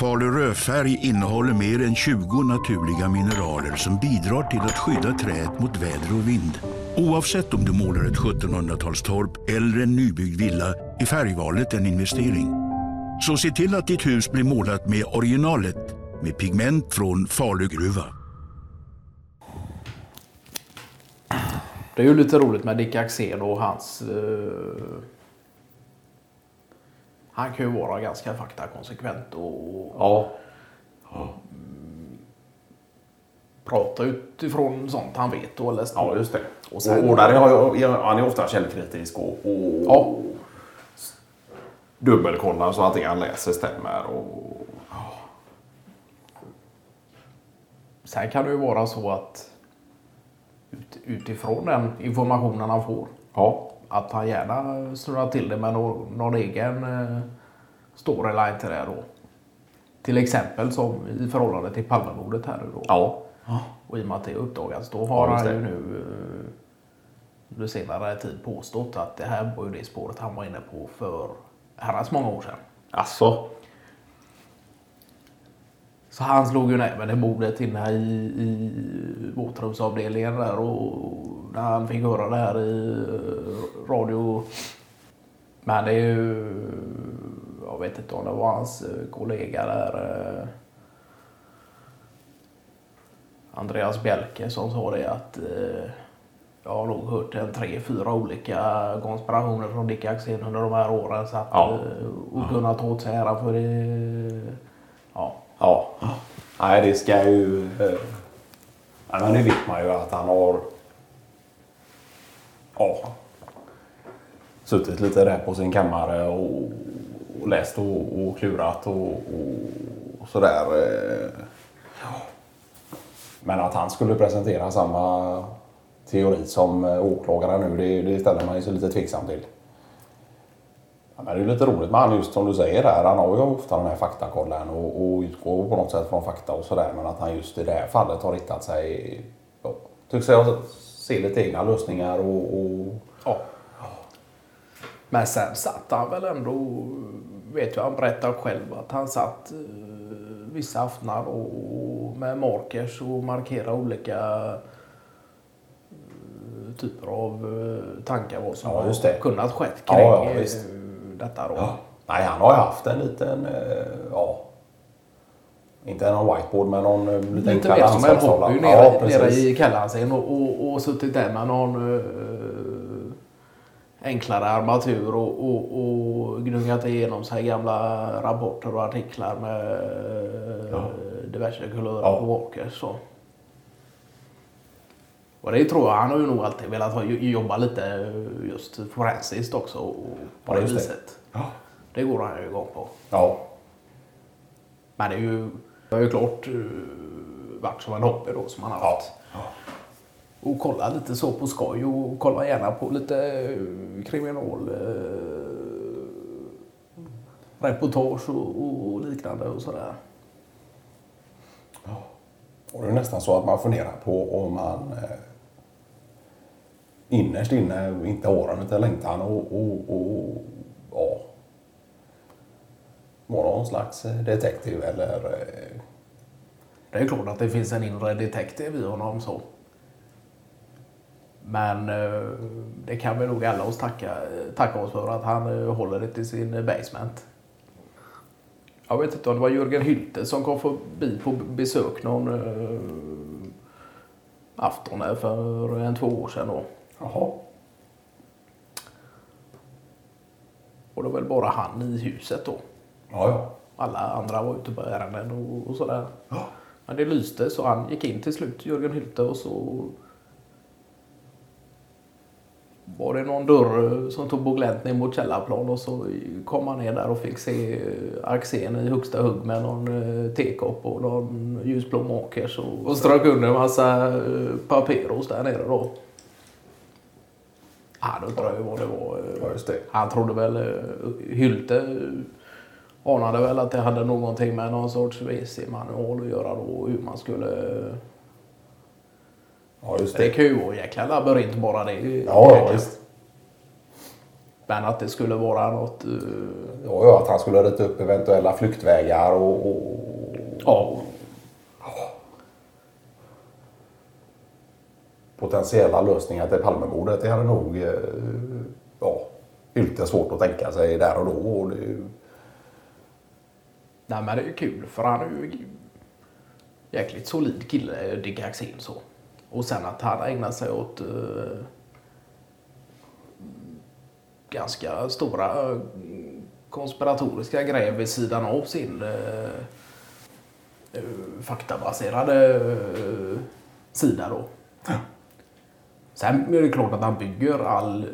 Falu rödfärg innehåller mer än 20 naturliga mineraler som bidrar till att skydda träet mot väder och vind. Oavsett om du målar ett 1700-talstorp eller en nybyggd villa är färgvalet en investering. Så se till att ditt hus blir målat med originalet med pigment från Falu gruva. Det är ju lite roligt med Dick Axén och hans... Eh, han kan ju vara ganska faktakonsekvent och Ja. prata utifrån sånt han vet och har läst Ja, just det. Och sen- och där jag, jag, han är ofta källkritisk och, och Ja. dubbelkollar så att det han läser stämmer. Och, Sen kan det ju vara så att ut, utifrån den informationen han får ja, att han gärna snurrar till det med någon, någon egen eh, storyline till det då. Till exempel som i förhållande till Palmemordet här nu då. ja, Och i och med att det uppdagats då har Ja, han ju nu eh, under senare tid påstått att det här var ju det spåret han var inne på för herrans många år sedan. alltså. Så han slog ju näven i bordet inne i, i våtrumsavdelningen där och när han fick höra det här i eh, radio. Men det är ju, jag vet inte om det var hans eh, kollega där. eh, Andreas Bjelke som sa det att eh, jag har nog hört en tre, fyra olika konspirationer från Dick Axén under de här åren. Så att, Ja. och kunna ta åt sig äran för det. Ja. Nej, det ska ju... Eh, ja, men det vet man ju att han har... Ja. Suttit lite där på sin kammare och, och läst och, och klurat och, och sådär. Eh, men att han skulle presentera samma teori som eh, åklagaren nu, det, det ställer man ju sig lite tveksam till. Ja, men det är lite roligt med han just som du säger där. Han har ju ofta den här faktakollen och, och utgår på något sätt från fakta och sådär. Men att han just i det här fallet har riktat sig... Ja, tycks jag se lite egna lösningar och... och Ja. Men sen satt han väl ändå, vet jag, han berättar själv att han satt eh, vissa aftnar och, med markers och markerade olika eh, typer av eh, tankar vad som Ja, har kunnat skett Ja, kring ja, visst. Detta då. ja. Nej, han har ju haft en liten... eh, Ja, inte någon whiteboard men någon eh, liten Lite mer som en hobby Ja, nere, nere precis. i källaren och, och, och suttit där med någon eh, enklare armatur och, och, och gnuggat igenom sig gamla rapporter och artiklar med eh, diverse kulörer Ja. på walkers. Så. Och det tror jag, han har ju nog alltid velat jobba lite just forensiskt också och på Ja, det viset. Ja. Det går han ju igång på. Ja, Men det är ju, det har ju klart eh, varit som en hobby då som han har Ja. haft. Och kolla lite så på skoj och kolla gärna på lite eh, kriminal eh, reportage och, och liknande och sådär. Och det är nästan så att man funderar på om man eh, innerst inne inte har den utan längtan och, och, och ja, vara någon slags eh, detektiv eller eh? Det är klart att det finns en inre detektiv i honom så. Men eh, det kan vi nog alla oss tacka, tacka oss för att han håller det till sin basement. Jag vet inte om det var Jörgen Hylte som kom förbi på besök någon afton här för en två år sedan. Då jaha, Och det var väl bara han i huset då. ja ja. Alla andra var ute på ärenden och, och sådär. Ja. Men det lyste så han gick in till slut, Jörgen Hylte, och så var det någon dörr som tog på glänt ner mot källarplan och så kom han ner där och fick se eh, Axén i högsta hugg med någon eh, tekopp och någon ljusblå makers och, och strök under en massa eh, paperos där nere då. Han undrade ju vad det var. eh, Ja, just det. Han trodde väl, eh, Hylte eh, anade väl att det hade någonting med någon sorts WC-manual att göra då, hur man skulle... Ja, just Det det. kan ju vara en jäkla labyrint bara det. Ja, ja, visst. Men att det skulle vara något... Uh, Ja, ja, att han skulle rita upp eventuella flyktvägar och, och ja, potentiella lösningar till Palmemordet. Det hade nog eh, ja, inte svårt att tänka sig där och då. Och det, nej men det är ju kul för han är ju jäkligt solid kille, Dick Axén så. Och sen att han ägnar sig åt uh, ganska stora uh, konspiratoriska grejer vid sidan av sin uh, uh, faktabaserade uh, sida då. Sen är det klart att han bygger all,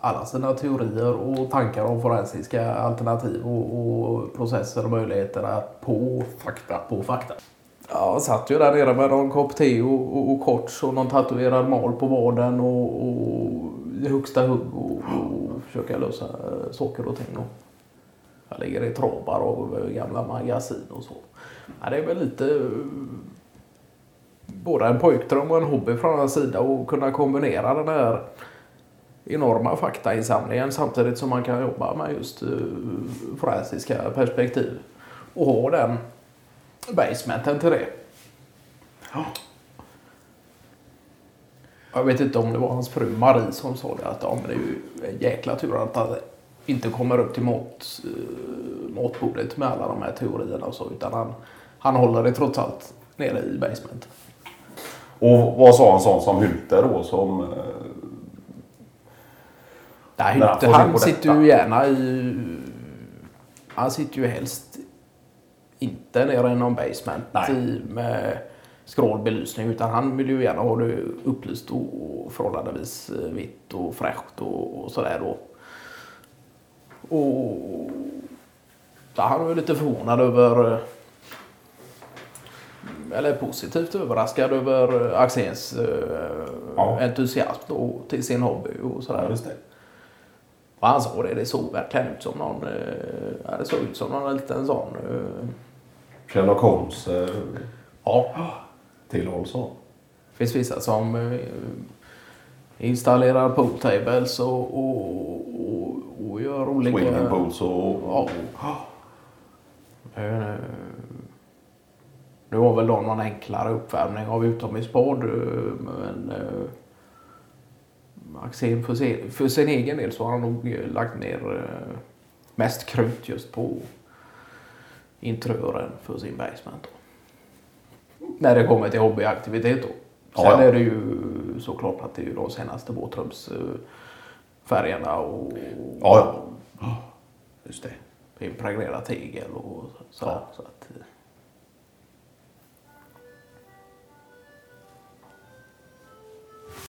alla sina teorier och tankar om forensiska alternativ och, och processer och möjligheter på fakta. På fakta. Ja, satt ju där nere med någon kopp te och, och, och korts och någon tatuerad mal på vaden och, och i högsta hugg och, och försöka lösa eh, saker och ting. Och jag ligger i travar av gamla magasin och så. Ja, det är väl lite både en pojkdröm och en hobby från en sida och kunna kombinera den här enorma faktainsamlingen samtidigt som man kan jobba med just uh, forensiska perspektiv och ha den basementen till det. Jag vet inte om det var hans fru Marie som sa det att ja, men det är ju en jäkla tur att han inte kommer upp till mat, uh, matbordet med alla de här teorierna och så utan han, han håller det trots allt nere i basementen. Och vad sa en sån som Hylte då som... eh, Nej, han Hylte, han på sitter ju gärna i... Han sitter ju helst inte nere i någon basement Nej. i, med skrålbelysning utan han vill ju gärna ha det upplyst och, förhållandevis eh, vitt och fräscht och, och sådär då. Och ja, han var ju lite förvånad över eh, eller positivt överraskad över Axéns eh, Ja. entusiasm då, till sin hobby och sådär. Just det. Och han sa det, det såg verkligen ut som någon, eh, ja, det såg ut som någon liten sån. Eh, Sherlock Holmes eh, ja, tillhåll så. det finns vissa som eh, installerar pooltables och, och, och, och gör olika... Swimming pools och... Ja. Nu var väl då någon enklare uppvärmning av utomhusbad. eh, Men eh, Axén för sin, för sin egen del så har han nog eh, lagt ner mest krut just på interiören för sin basement. Då. När det kommer till hobbyaktivitet då. Ja, Sen ja. är det ju såklart att det är de senaste våtrumsfärgerna och Ja, ja. Just det. impregnerat tegel och sådär. Så att,